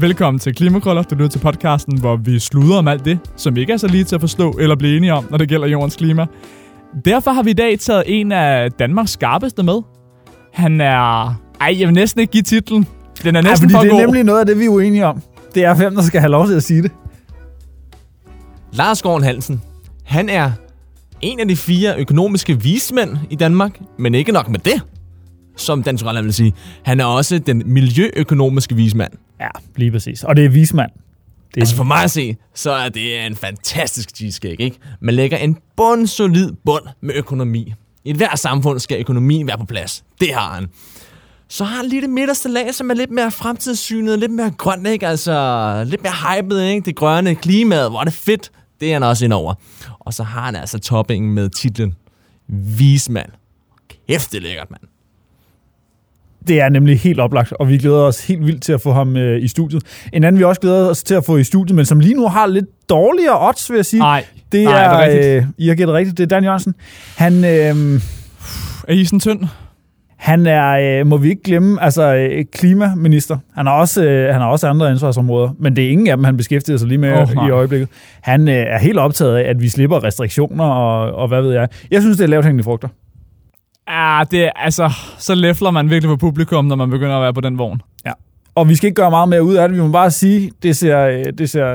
Velkommen til Klimakrøller. Du lytter til podcasten, hvor vi sluder om alt det, som ikke er så lige til at forstå eller blive enige om, når det gælder jordens klima. Derfor har vi i dag taget en af Danmarks skarpeste med. Han er... Ej, jeg vil næsten ikke give titlen. Den er næsten fordi for det er god. nemlig noget af det, vi er uenige om. Det er hvem, der skal have lov til at sige det. Lars Gården Hansen, han er en af de fire økonomiske vismænd i Danmark, men ikke nok med det, som Dan Turell vil sige. Han er også den miljøøkonomiske vismand. Ja, lige præcis. Og det er vismand. Det er Altså for mig at se, så er det en fantastisk cheesecake, ikke? Man lægger en bundsolid bund med økonomi. I et hvert samfund skal økonomien være på plads. Det har han. Så har han lige det midterste lag, som er lidt mere fremtidssynet, lidt mere grønt, ikke? Altså, lidt mere hypet, ikke? Det grønne klimaet, hvor er det fedt. Det er han også ind over. Og så har han altså toppingen med titlen Vismand. Kæft, det er lækkert, mand. Det er nemlig helt oplagt, og vi glæder os helt vildt til at få ham øh, i studiet. En anden, vi også glæder os til at få i studiet, men som lige nu har lidt dårligere odds, vil jeg sige. Nej, det nej, er, er det rigtigt? øh, I har gættet rigtigt, det er Dan Jørgensen. Han, øh, Er isen tynd? han er, øh, må vi ikke glemme, altså øh, klimaminister. Han har, også, øh, han har også andre ansvarsområder, men det er ingen af dem, han beskæftiger sig lige med oh, nej. i øjeblikket. Han øh, er helt optaget af, at vi slipper restriktioner og, og hvad ved jeg. Jeg synes, det er lavt hængende frugter. Ja, det er, altså, så læfler man virkelig på publikum, når man begynder at være på den vogn. Og vi skal ikke gøre meget mere ud af det. Vi må bare sige, det ser, øh, det ser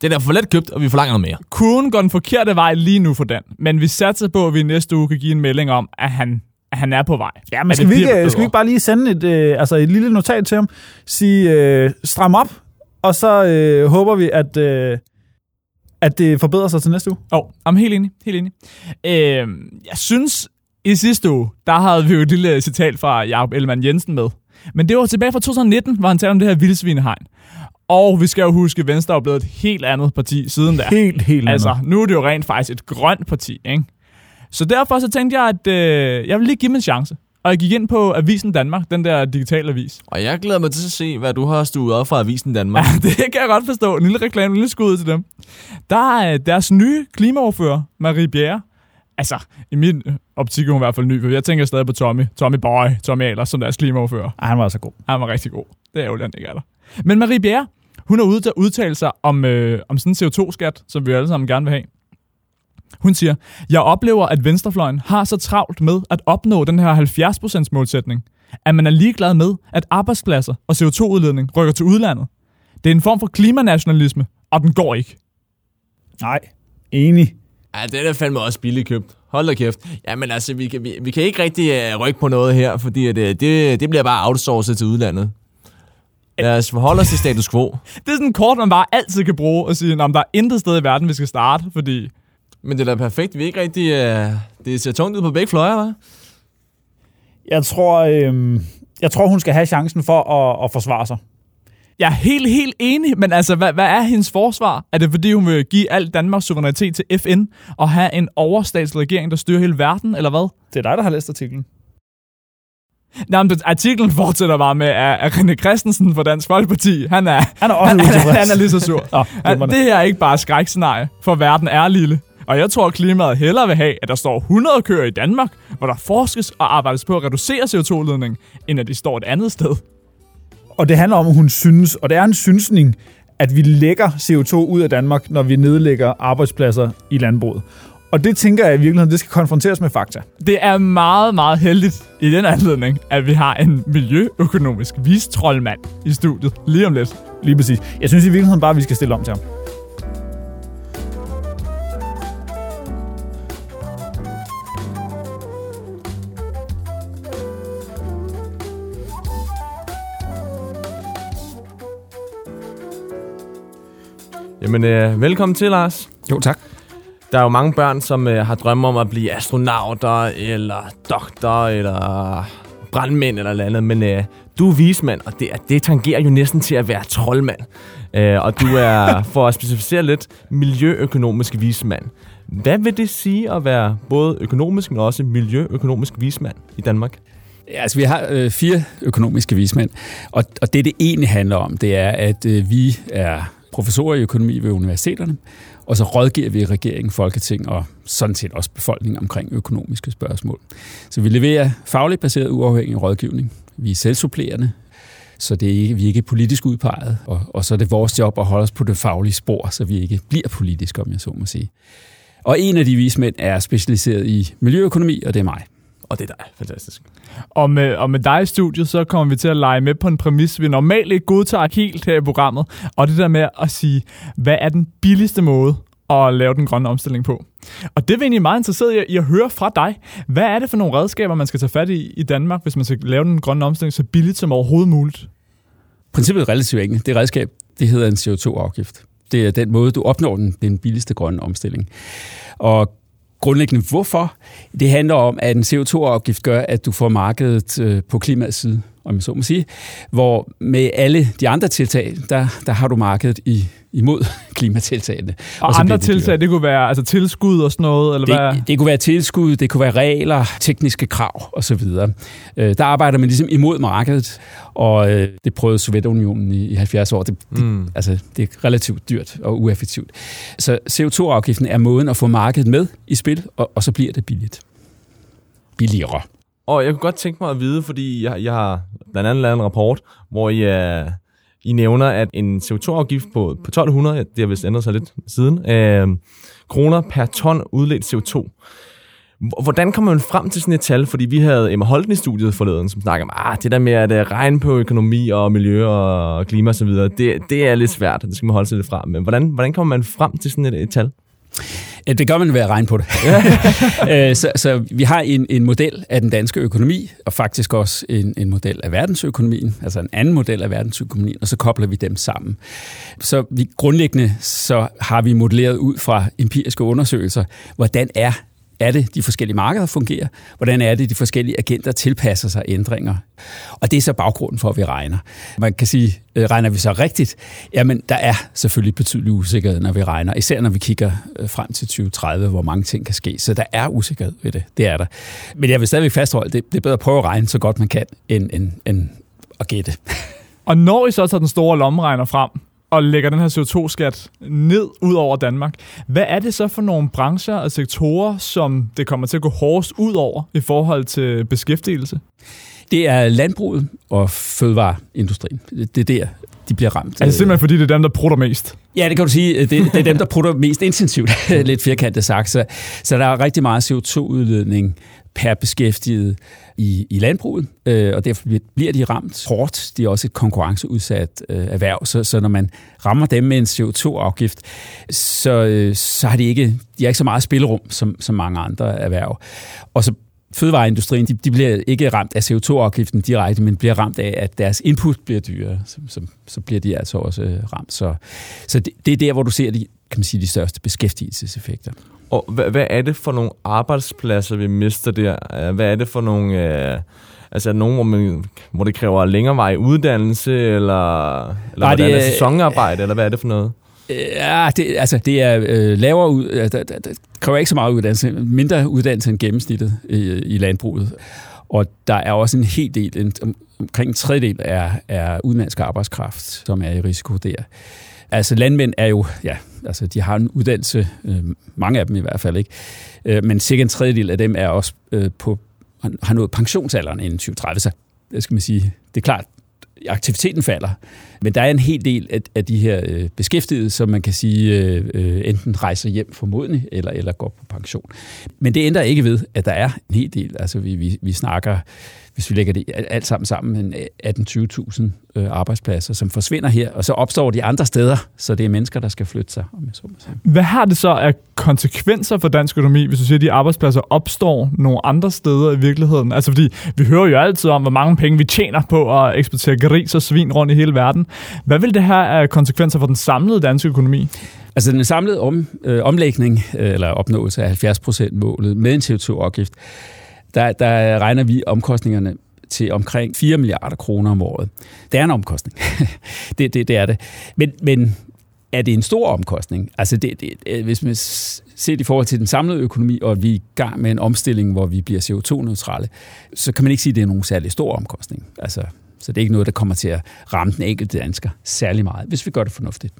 Det er da for let købt, og vi forlanger noget mere. Kurven går den forkerte vej lige nu for den, men vi satser på, at vi næste uge kan give en melding om, at han, at han er på vej. Ja, men skal vi, ikke, skal vi ikke bare lige sende et, øh, altså et lille notat til ham? Sige, øh, stram op, og så øh, håber vi, at, øh, at det forbedrer sig til næste uge. Åh, oh, I'm helt enig. Helt enig. Øh, jeg synes, i sidste uge, der havde vi jo et lille citat fra Jacob Ellemann Jensen med. Men det var tilbage fra 2019, hvor han talte om det her vildsvinehegn. Og vi skal jo huske, at Venstre er blevet et helt andet parti siden da. Helt, helt Altså, andet. nu er det jo rent faktisk et grønt parti, ikke? Så derfor så tænkte jeg, at øh, jeg vil lige give dem en chance. Og jeg gik ind på Avisen Danmark, den der digitale avis. Og jeg glæder mig til at se, hvad du har stuet op fra Avisen Danmark. Ja, det kan jeg godt forstå. En lille reklame, en lille skud til dem. Der er deres nye klimaoverfører, Marie Bjerre. Altså, i min optik er hun i hvert fald ny, for jeg tænker stadig på Tommy. Tommy Boy, Tommy Ahlers, som deres klimaoverfører. Ej, han var så god. Han var rigtig god. Det er jo den, ikke er der. Men Marie Bjerre, hun har ude til at udtale sig om, øh, om sådan en CO2-skat, som vi alle sammen gerne vil have. Hun siger, jeg oplever, at venstrefløjen har så travlt med at opnå den her 70% målsætning, at man er ligeglad med, at arbejdspladser og CO2-udledning rykker til udlandet. Det er en form for klimanationalisme, og den går ikke. Nej, enig. Ja, den er fandme også billigt købt. Hold da kæft. Jamen altså, vi kan, vi, vi kan ikke rigtig uh, rykke på noget her, fordi at, uh, det, det bliver bare outsourcet til udlandet. Lad os forholde os til status quo. Det er sådan en kort, man bare altid kan bruge og sige, at der er intet sted i verden, vi skal starte, fordi Men det er da perfekt. Vi er ikke rigtig... Uh, det ser tungt ud på begge fløjer, hva'? Jeg tror, øh, jeg tror, hun skal have chancen for at, at forsvare sig. Jeg er helt, helt enig, men altså, hvad, hvad er hendes forsvar? Er det fordi, hun vil give al Danmarks suverænitet til FN og have en overstatslig regering, der styrer hele verden, eller hvad? Det er dig, der har læst artiklen. Nej, men det- artiklen fortsætter bare med, at, René Christensen fra Dansk Folkeparti, han er, Han er han, han, han er lige så sur. Glimrende. det her er ikke bare skrækscenarie, for verden er lille. Og jeg tror, at klimaet hellere vil have, at der står 100 køer i Danmark, hvor der forskes og arbejdes på at reducere CO2-ledning, end at de står et andet sted. Og det handler om, at hun synes, og det er en synsning, at vi lægger CO2 ud af Danmark, når vi nedlægger arbejdspladser i landbruget. Og det tænker jeg i virkeligheden, det skal konfronteres med fakta. Det er meget, meget heldigt i den anledning, at vi har en miljøøkonomisk vistrollmand i studiet lige om lidt. Lige præcis. Jeg synes i virkeligheden bare, at vi skal stille om til ham. Jamen, øh, velkommen til, Lars. Jo, tak. Der er jo mange børn, som øh, har drømme om at blive astronauter, eller doktor, eller brandmænd, eller noget andet. Men øh, du er vismand, og det, det tangerer jo næsten til at være troldmand. Øh, og du er, for at specificere lidt, miljøøkonomisk vismand. Hvad vil det sige at være både økonomisk, men også miljøøkonomisk vismand i Danmark? Ja, altså, vi har øh, fire økonomiske vismænd, og, og det, det egentlig handler om, det er, at øh, vi er professorer i økonomi ved universiteterne, og så rådgiver vi regeringen, Folketing og sådan set også befolkningen omkring økonomiske spørgsmål. Så vi leverer fagligt baseret uafhængig rådgivning. Vi er selvsupplerende. Så det er ikke, vi er ikke politisk udpeget, og, og så er det vores job at holde os på det faglige spor, så vi ikke bliver politiske, om jeg så må sige. Og en af de vismænd er specialiseret i miljøøkonomi, og det er mig. Og det er dig. Fantastisk. Og med, og med dig i studiet, så kommer vi til at lege med på en præmis, vi normalt ikke godtager helt her i programmet. Og det der med at sige, hvad er den billigste måde at lave den grønne omstilling på? Og det er vi egentlig meget interesseret i, i at høre fra dig. Hvad er det for nogle redskaber, man skal tage fat i i Danmark, hvis man skal lave den grønne omstilling så billigt som overhovedet muligt? Princippet er relativt enkelt. Det redskab, det hedder en CO2-afgift. Det er den måde, du opnår den, den billigste grønne omstilling. Og grundlæggende hvorfor? Det handler om, at en CO2-afgift gør, at du får markedet øh, på klimaets side, om jeg så må sige. Hvor med alle de andre tiltag, der, der har du markedet i, imod klimatiltagene. Og, og andre det tiltag, dyrere. det kunne være altså tilskud og sådan noget, eller hvad? Det, det kunne være tilskud, det kunne være regler, tekniske krav osv. Øh, der arbejder man ligesom imod markedet, og øh, det prøvede Sovjetunionen i, i 70 år. Det, det, Mm. altså, det er relativt dyrt og ueffektivt. Så CO2-afgiften er måden at få markedet med i spil, og, og så bliver det billigt. Billigere. Og jeg kunne godt tænke mig at vide, fordi jeg, jeg har blandt andet lavet en rapport, hvor I, uh, I nævner, at en CO2-afgift på, på 1200, det har vist ændret sig lidt siden, øh, kroner per ton udledt CO2. Hvordan kommer man frem til sådan et tal? Fordi vi havde Emma Holten i studiet forleden, som snakker om, ah, det der med at øh, regne på økonomi og miljø og klima osv., det, det er lidt svært, det skal man holde sig lidt fra. Men hvordan, hvordan kommer man frem til sådan et, et tal? Det gør man ved at regne på det. Øh, så, så vi har en, en model af den danske økonomi, og faktisk også en, en model af verdensøkonomien, altså en anden model af verdensøkonomien, og så kobler vi dem sammen. Så vi grundlæggende så har vi modelleret ud fra empiriske undersøgelser, hvordan er er det, de forskellige markeder fungerer? Hvordan er det, de forskellige agenter tilpasser sig ændringer? Og det er så baggrunden for, at vi regner. Man kan sige, øh, regner vi så rigtigt? Jamen, der er selvfølgelig betydelig usikkerhed, når vi regner. Især når vi kigger øh, frem til 2030, hvor mange ting kan ske. Så der er usikkerhed ved det. Det er der. Men jeg vil stadigvæk fastholde, det, det er bedre at prøve at regne så godt man kan, end, end, end at gætte. Og når I så tager den store lommeregner frem, og lægger den her CO2-skat ned ud over Danmark, hvad er det så for nogle brancher og sektorer, som det kommer til at gå hårdest ud over i forhold til beskæftigelse? Det er landbruget og fødevareindustrien. Det er der, de bliver ramt. Altså simpelthen fordi det er dem, der prutter mest. Ja, det kan du sige. Det, det er dem, der putter mest intensivt, lidt firkantet sagt. Så, så der er rigtig meget CO2-udledning per beskæftiget i, i landbruget, øh, og derfor bliver- de ramt hårdt. De er også et konkurrenceudsat øh, erhverv, så, så når man rammer dem med en CO2-afgift, så, øh, så har de ikke, de har ikke så meget spillerum som, som mange andre erhverv. Og så fødevareindustrien, de, de bliver ikke ramt af CO2-afgiften direkte, men bliver ramt af, at deres input bliver dyrere. Så, så, så bliver de altså også øh, ramt. Så, så det, det er der, hvor du ser de, kan man sige, de største beskæftigelseseffekter. Og hvad, hvad er det for nogle arbejdspladser, vi mister der? Øh, Hvad er det for nogle... Øh, altså er nogen, hvor, man, hvor det kræver længere vej uddannelse, eller, eller Nej, det er- sæsonarbejde, eller hvad er det for noget? Ja, det, altså, det er øh, lavere ud, øh, der, der, der kræver ikke så meget uddannelse, mindre uddannelse end gennemsnittet i, i landbruget. Og der er også en hel del, en, omkring en tredjedel er, er udenlandsk arbejdskraft, som er i risiko der. Altså landmænd er jo, ja, altså de har en uddannelse, øh, mange af dem i hvert fald ikke, øh, men cirka en tredjedel af dem er også øh, på, har nået pensionsalderen inden 2030, så det skal man sige, det er klart, aktiviteten falder. Men der er en hel del af, af de her øh, beskæftigede, som man kan sige øh, øh, enten rejser hjem formodentlig, eller, eller går på pension. Men det ændrer ikke ved, at der er en hel del. Altså vi, vi, vi snakker, hvis vi lægger det alt- sammen sammen, en 18-20.000 øh, arbejdspladser, som forsvinder her, og så opstår de andre steder, så det er mennesker, der skal flytte sig, om jeg så må sige. Hvad har det så af konsekvenser for dansk økonomi, hvis du siger, at de arbejdspladser opstår nogle andre steder i virkeligheden? Altså fordi, vi hører jo altid om, hvor mange penge vi tjener på at eksportere gris og svin rundt i hele verden. Hvad vil det have af konsekvenser for den samlede danske økonomi? Altså den samlede om, øh, omlægning, øh, eller opnåelse af 70%-målet med en CO2-afgift, der, der regner vi omkostningerne til omkring 4 milliarder kroner om året. Det er en omkostning. det, det, det er det. Men, men er det en stor omkostning? Altså det, det, øh, hvis man ser det i forhold til den samlede økonomi, og at vi er i gang med en omstilling, hvor vi bliver CO2-neutrale, så kan man ikke sige, at det er nogen særlig stor omkostning. Altså, så det er ikke noget, der kommer til at ramme den enkelte dansker særlig meget, hvis vi gør det fornuftigt.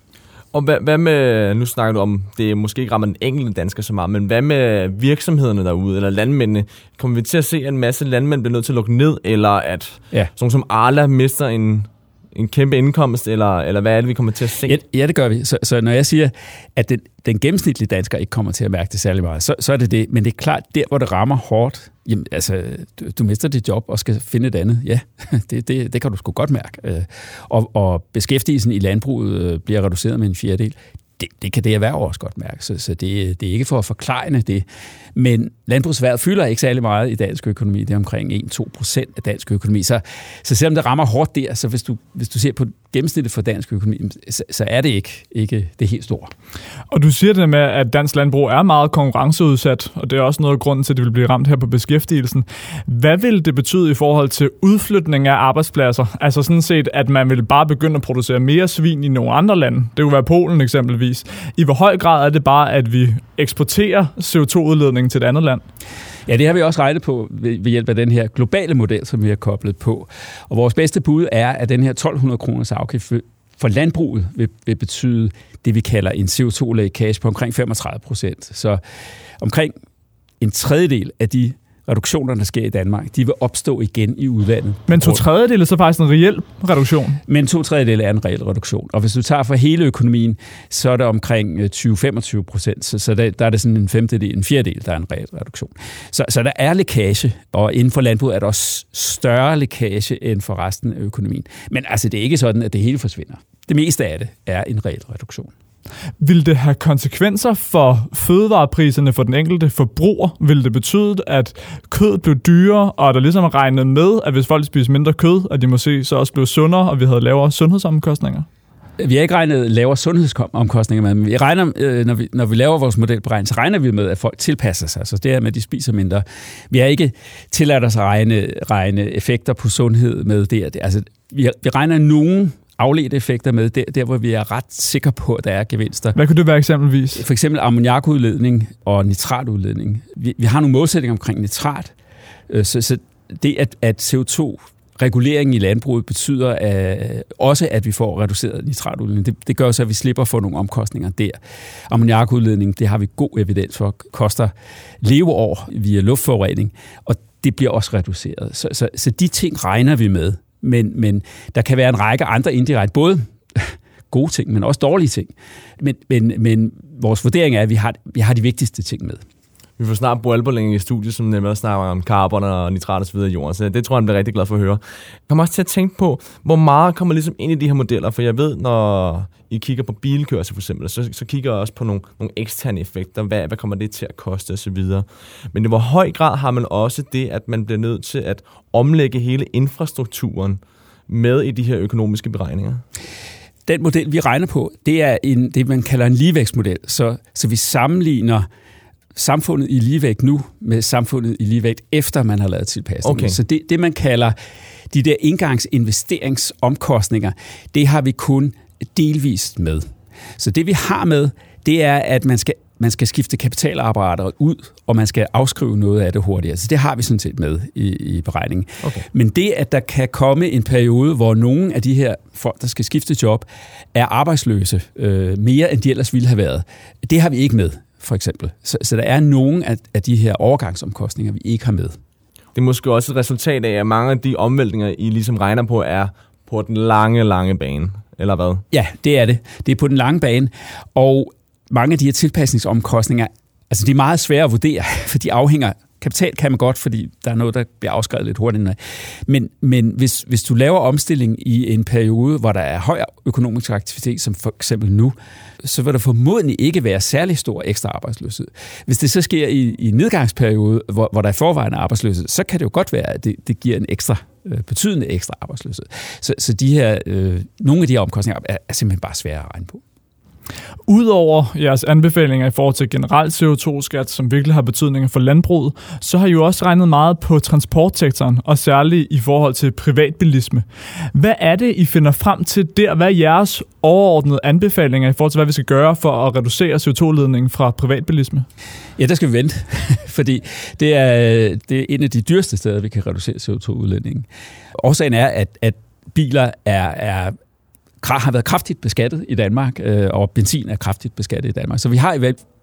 Og hvad, hvad med, nu snakker du om, det måske ikke rammer den enkelte dansker så meget, men hvad med virksomhederne derude, eller landmændene? Kommer vi til at se, at en masse landmænd bliver nødt til at lukke ned, eller at Ja. sådan som Arla mister en en kæmpe indkomst, eller, eller hvad er det, vi kommer til at se? Ja, ja det gør vi. Så, så når jeg siger, at den, den gennemsnitlige dansker ikke kommer til at mærke det særlig meget, så, så er det det. Men det er klart, der hvor det rammer hårdt, jamen, altså, du, du mister dit job og skal finde et andet. Ja, det, det, det kan du sgu godt mærke. Øh, og, og beskæftigelsen i landbruget øh, bliver reduceret med en fjerdedel det, det kan det erhverv også godt mærke, så, så det, det er ikke for at forklejne det. Men landbrugsværet fylder ikke særlig meget i dansk økonomi. Det er omkring 1-2 procent af dansk økonomi. Så, så selvom det rammer hårdt der, så hvis du, hvis du ser på gennemsnittet for dansk økonomi, så, så er det ikke, ikke det helt store. Og du siger det med, at dansk landbrug er meget konkurrenceudsat, og det er også noget af grunden til, at det vil blive ramt her på beskæftigelsen. Hvad vil det betyde i forhold til udflytning af arbejdspladser? Altså sådan set, at man vil bare begynde at producere mere svin i nogle andre lande. Det kunne være Polen eksempelvis. I hvor høj grad er det bare, at vi eksporterer CO2-udledning til et andet land? Ja, det har vi også regnet på ved, ved hjælp af den her globale model, som vi har koblet på. Og vores bedste bud er, at den her 1200 kroners afgift for landbruget vil, vil betyde det, vi kalder en CO2-lækage på omkring 35 procent. Så omkring en tredjedel af de reduktioner, der sker i Danmark, de vil opstå igen i udlandet. Men to tredjedel er så faktisk en reel reduktion? Men to tredjedel er en reel reduktion. Og hvis du tager for hele økonomien, så er det omkring 20-25 øh, procent. Så, så der, der er det sådan en femtedel, en fjerdedel, der er en reel reduktion. Så, så der er lækage, og inden for landbruget er der også større lækage end for resten af økonomien. Men altså, det er ikke sådan, at det hele forsvinder. Det meste af det er en reel reduktion. Vil det have konsekvenser for fødevarepriserne for den enkelte forbruger? Vil det betyde, at kød blev dyrere, og der ligesom er regnet med, at hvis folk spiser mindre kød, at de måske så også blev sundere, og vi havde lavere sundhedsomkostninger? Vi har ikke regnet lavere sundhedsomkostninger med, men vi regner, øh, når, vi, når vi laver vores modelberegning, så regner vi med, at folk tilpasser sig. Så det er med, at de spiser mindre. Vi har ikke tilladt os at regne, regne effekter på sundhed med det. Altså, vi, vi regner nogen afledte effekter med, der, der hvor vi er ret sikre på, at der er gevinster. Hvad kunne det være eksempelvis? For eksempel ammoniakudledning og nitratudledning. Vi, vi har nogle målsætninger omkring nitrat, øh, så, så det, at, at CO2 reguleringen i landbruget betyder at, også, at vi får reduceret nitratudledning. Det, det gør så, at vi slipper for nogle omkostninger der. Ammoniakudledning, det har vi god evidens for, koster leveår via luftforurening, og det bliver også reduceret. Så, så, så de ting regner vi med. Men, men der kan være en række andre indirekte, både gode ting, men også dårlige ting. Men, men, men vores vurdering er, at vi har, vi har de vigtigste ting med. Vi får snart Bo Alberling i studiet, som nemlig snakker om carbon og nitrat og så videre i jorden, så det tror jeg, han bliver rigtig glad for at høre. Jeg kommer også til at tænke på, hvor meget kommer ligesom ind i de her modeller, for jeg ved, når I kigger på bilkørsel for eksempel, så, så kigger jeg også på nogle, nogle eksterne effekter, hvad, hvad kommer det til at koste og så videre. Men i hvor høj grad har man også det, at man bliver nødt til at omlægge hele infrastrukturen med i de her økonomiske beregninger? Den model, vi regner på, det er en, det, man kalder en ligevækstmodel. Så, så vi sammenligner samfundet i ligevægt nu med samfundet i ligevægt efter man har lavet tilpasning. Okay. Så det, det, man kalder de der indgangsinvesteringsomkostninger, det har vi kun delvist med. Så det vi har med, det er, at man skal man skal skifte kapitalapparater ud, og man skal afskrive noget af det hurtigere. Så det har vi sådan set med i, i beregningen. Okay. Men det, at der kan komme en periode, hvor nogle af de her folk, der skal skifte job, er arbejdsløse øh, mere, end de ellers ville have været, det har vi ikke med for eksempel. Så, så der er nogle af, af de her overgangsomkostninger, vi ikke har med. Det er måske også et resultat af, at mange af de omvæltninger, I ligesom regner på, er på den lange, lange bane, eller hvad? Ja, det er det. Det er på den lange bane, og mange af de her tilpasningsomkostninger, altså de er meget svære at vurdere, for de afhænger Kapital kan man godt, fordi der er noget, der bliver afskrevet lidt hurtigt. Men, men hvis, hvis du laver omstilling i en periode, hvor der er høj økonomisk aktivitet, som for eksempel nu, så vil der formodentlig ikke være særlig stor ekstra arbejdsløshed. Hvis det så sker i, i en nedgangsperiode, hvor, hvor der er forvejen er arbejdsløshed, så kan det jo godt være, at det, det giver en ekstra øh, betydende ekstra arbejdsløshed. Så, så de her, øh, nogle af de her omkostninger er, er simpelthen bare svære at regne på. Udover jeres anbefalinger i forhold til generelt CO2-skat, som virkelig har betydning for landbruget, så har I jo også regnet meget på transportsektoren, og særligt i forhold til privatbilisme. Hvad er det, I finder frem til der? Hvad er jeres overordnede anbefalinger i forhold til, hvad vi skal gøre for at reducere CO2-ledningen fra privatbilisme? Ja, der skal vi vente, fordi det er, det er en af de dyreste steder, vi kan reducere CO2-udledningen. Årsagen er, at, at biler er, er har været kraftigt beskattet i Danmark, øh, og benzin er kraftigt beskattet i Danmark. Så vi har i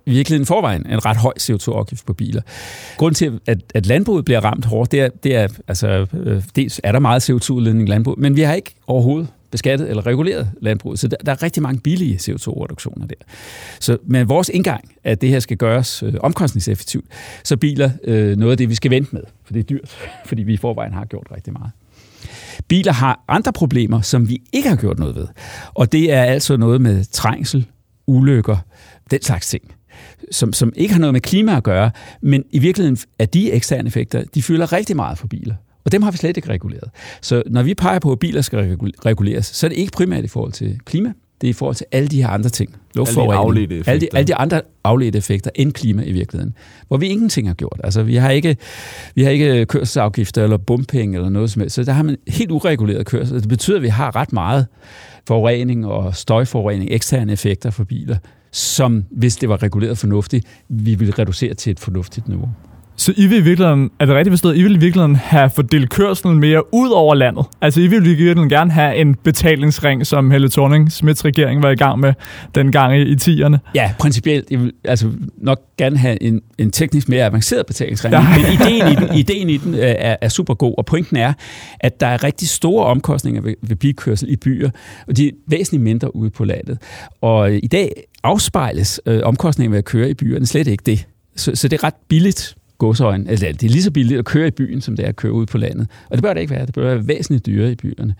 virkeligheden forvejen en ret høj CO2-afgift på biler. Grunden til, at, at landbruget bliver ramt hårdt, det er, det er altså, øh, dels er der meget CO2-udledning i landbruget, men vi har ikke overhovedet beskattet eller reguleret landbruget. Så der, der er rigtig mange billige CO2-reduktioner der. Så med vores indgang, at det her skal gøres øh, omkostningseffektivt, så biler øh, noget af det, vi skal vente med, for det er dyrt, fordi vi i forvejen har gjort rigtig meget. Biler har andre problemer, som vi ikke har gjort noget ved. Og det er altså noget med trængsel, ulykker, den slags ting som, som ikke har noget med klima at gøre, men i virkeligheden er de eksterne effekter, de fylder rigtig meget for biler. Og dem har vi slet ikke reguleret. Så når vi peger på, at biler skal reguleres, så er det ikke primært i forhold til klima, det er i forhold til alle de her andre ting. Luftforurening. Alle, alle, de, alle de andre afledte effekter end klima i virkeligheden. Hvor vi ingenting har gjort. Altså, vi har ikke, vi har ikke kørselsafgifter eller bumpenge eller noget som helst. Så der har man helt ureguleret kørsel. Det betyder, at vi har ret meget forurening og støjforurening, eksterne effekter for biler, som, hvis det var reguleret fornuftigt, vi ville reducere til et fornuftigt niveau. Så I vil i virkeligheden, er det rigtigt forstået, I vil i virkeligheden have fordelt kørselen mere ud over landet? Altså I vil i virkeligheden gerne have en betalingsring, som Helle thorning Smiths regering var i gang med dengang i, i 10'erne? Ja, principielt. Jeg vil altså nok gerne have en, en teknisk mere avanceret betalingsring. Ja. Men ideen i den, ideen i den øh, er, er super god, og pointen er, at der er rigtig store omkostninger ved, ved bilkørsel i byer, og de er væsentligt mindre ude på landet. Og i dag afspejles øh, omkostningen ved at køre i byerne slet ikke det. Så, så det er ret billigt godsøjen. Altså, det er lige så billigt at køre i byen, som det er at køre ud på landet. Og det bør det ikke være. Det bør være væsentligt dyrere i byerne.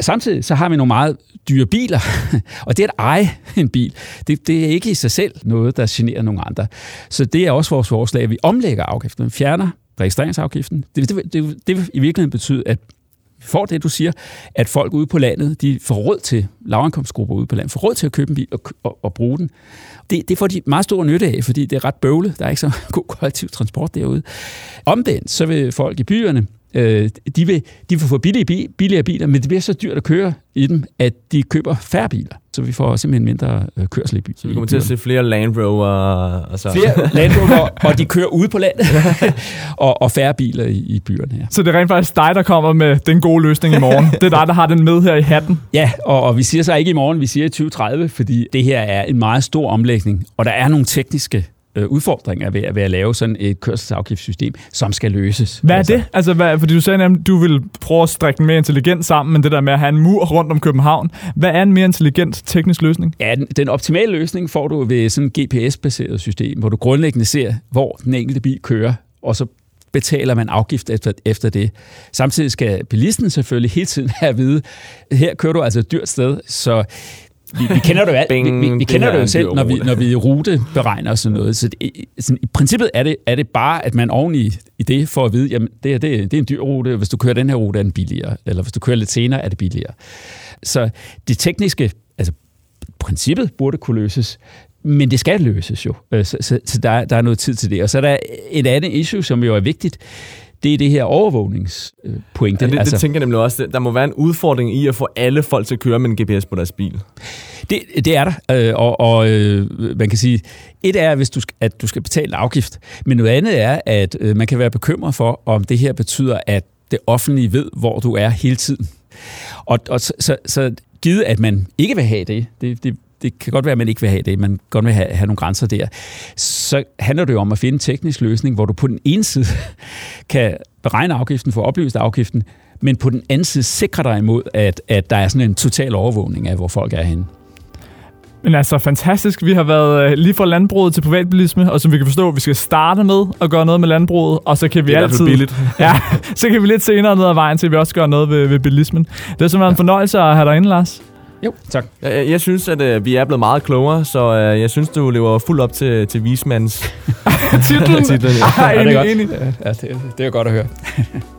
Samtidig så har vi nogle meget dyre biler, og det at eje en bil, det, det er ikke i sig selv noget, der generer nogen andre. Så det er også vores forslag, at vi omlægger afgiften, vi fjerner registreringsafgiften. Det, det, det, det vil i virkeligheden betyde, at får det, du siger, at folk ude på landet, de får råd til, lavindkomstgrupper ude på landet, får råd til at købe en bil og, og, og bruge den. Det, det får de meget stor nytte af, fordi det er ret bøvlet. Der er ikke så god kollektiv transport derude. Omvendt, så vil folk i byerne, øh, de, vil, de vil få billige, billigere biler, men det bliver så dyrt at køre i dem, at de køber færre biler. Så vi får simpelthen mindre øh, kørsel i byen. Så vi kommer til at se flere Land Rover? Og så. Flere Land Rover, og de kører ude på landet, og, og færre biler i, i byerne. Ja. Så det er rent faktisk dig, der kommer med den gode løsning i morgen? det er dig, der har den med her i hatten? Ja, og, og vi siger så ikke i morgen, vi siger i 2030, fordi det her er en meget stor omlægning, og der er nogle tekniske øh, udfordringer ved, ved at lave sådan et kørselsafgiftssystem, som skal løses. Hvad er altså. det? Altså, hvad, fordi du sagde nemlig, du vil prøve at strække den mere intelligent sammen, men det der med at have en mur rundt om København. Hvad er en mere intelligent teknisk løsning? Ja, den, den optimale løsning får du ved sådan et GPS-baseret system, hvor du grundlæggende ser, hvor den enkelte bil kører, og så betaler man afgift efter, efter det. Samtidig skal bilisten selvfølgelig hele tiden have at vide, her kører du altså et dyrt sted, så vi, vi kender det jo, alt, vi, vi, vi kender det jo selv, når vi, når vi ruteberegner og sådan noget. Så det, sådan, i princippet er det, er det bare, at man oven i, i det får at vide, jamen det, det, det er en dyr rute, hvis du kører den her rute, er den billigere. Eller hvis du kører lidt senere, er det billigere. Så det tekniske, altså princippet burde kunne løses, men det skal løses jo. Øh, så, så, så der, der er noget tid til det. Og så er der et andet issue, som jo er vigtigt det er det her overvågningspointe. Ja, det, altså, det tænker jeg nemlig også. Der må være en udfordring i at få alle folk til at køre med en GPS på deres bil. Det, det er der, øh, og, og øh, man kan sige, et er, hvis du at du skal betale afgift, men noget andet er, at øh, man kan være bekymret for, om det her betyder, at det offentlige ved, hvor du er hele tiden. Og, og så, så, så givet, at man ikke vil have det, det, det det kan godt være, at man ikke vil have det, man godt vil have, have nogle grænser der, så handler det jo om at finde en teknisk løsning, hvor du på den ene side kan beregne afgiften, få oplyst afgiften, men på den anden side sikrer dig imod, at, at der er sådan en total overvågning af, hvor folk er henne. Men altså, fantastisk. Vi har været øh, lige fra landbruget til privatbilisme, og som vi kan forstå, vi skal starte med at gøre noget med landbruget, og så kan vi det er altid... billigt. ja, så kan vi lidt senere ned ad vejen til, at vi også gør noget ved, ved bilismen. Det er simpelthen en fornøjelse at have dig inde, Lars. Jo, tak. Jeg, jeg synes, at øh, vi er blevet meget klogere, så øh, jeg synes, du lever fuldt op til, til vismands titlen. titlen ja. Ej, ja, det er godt. Ja, det, det er godt at høre.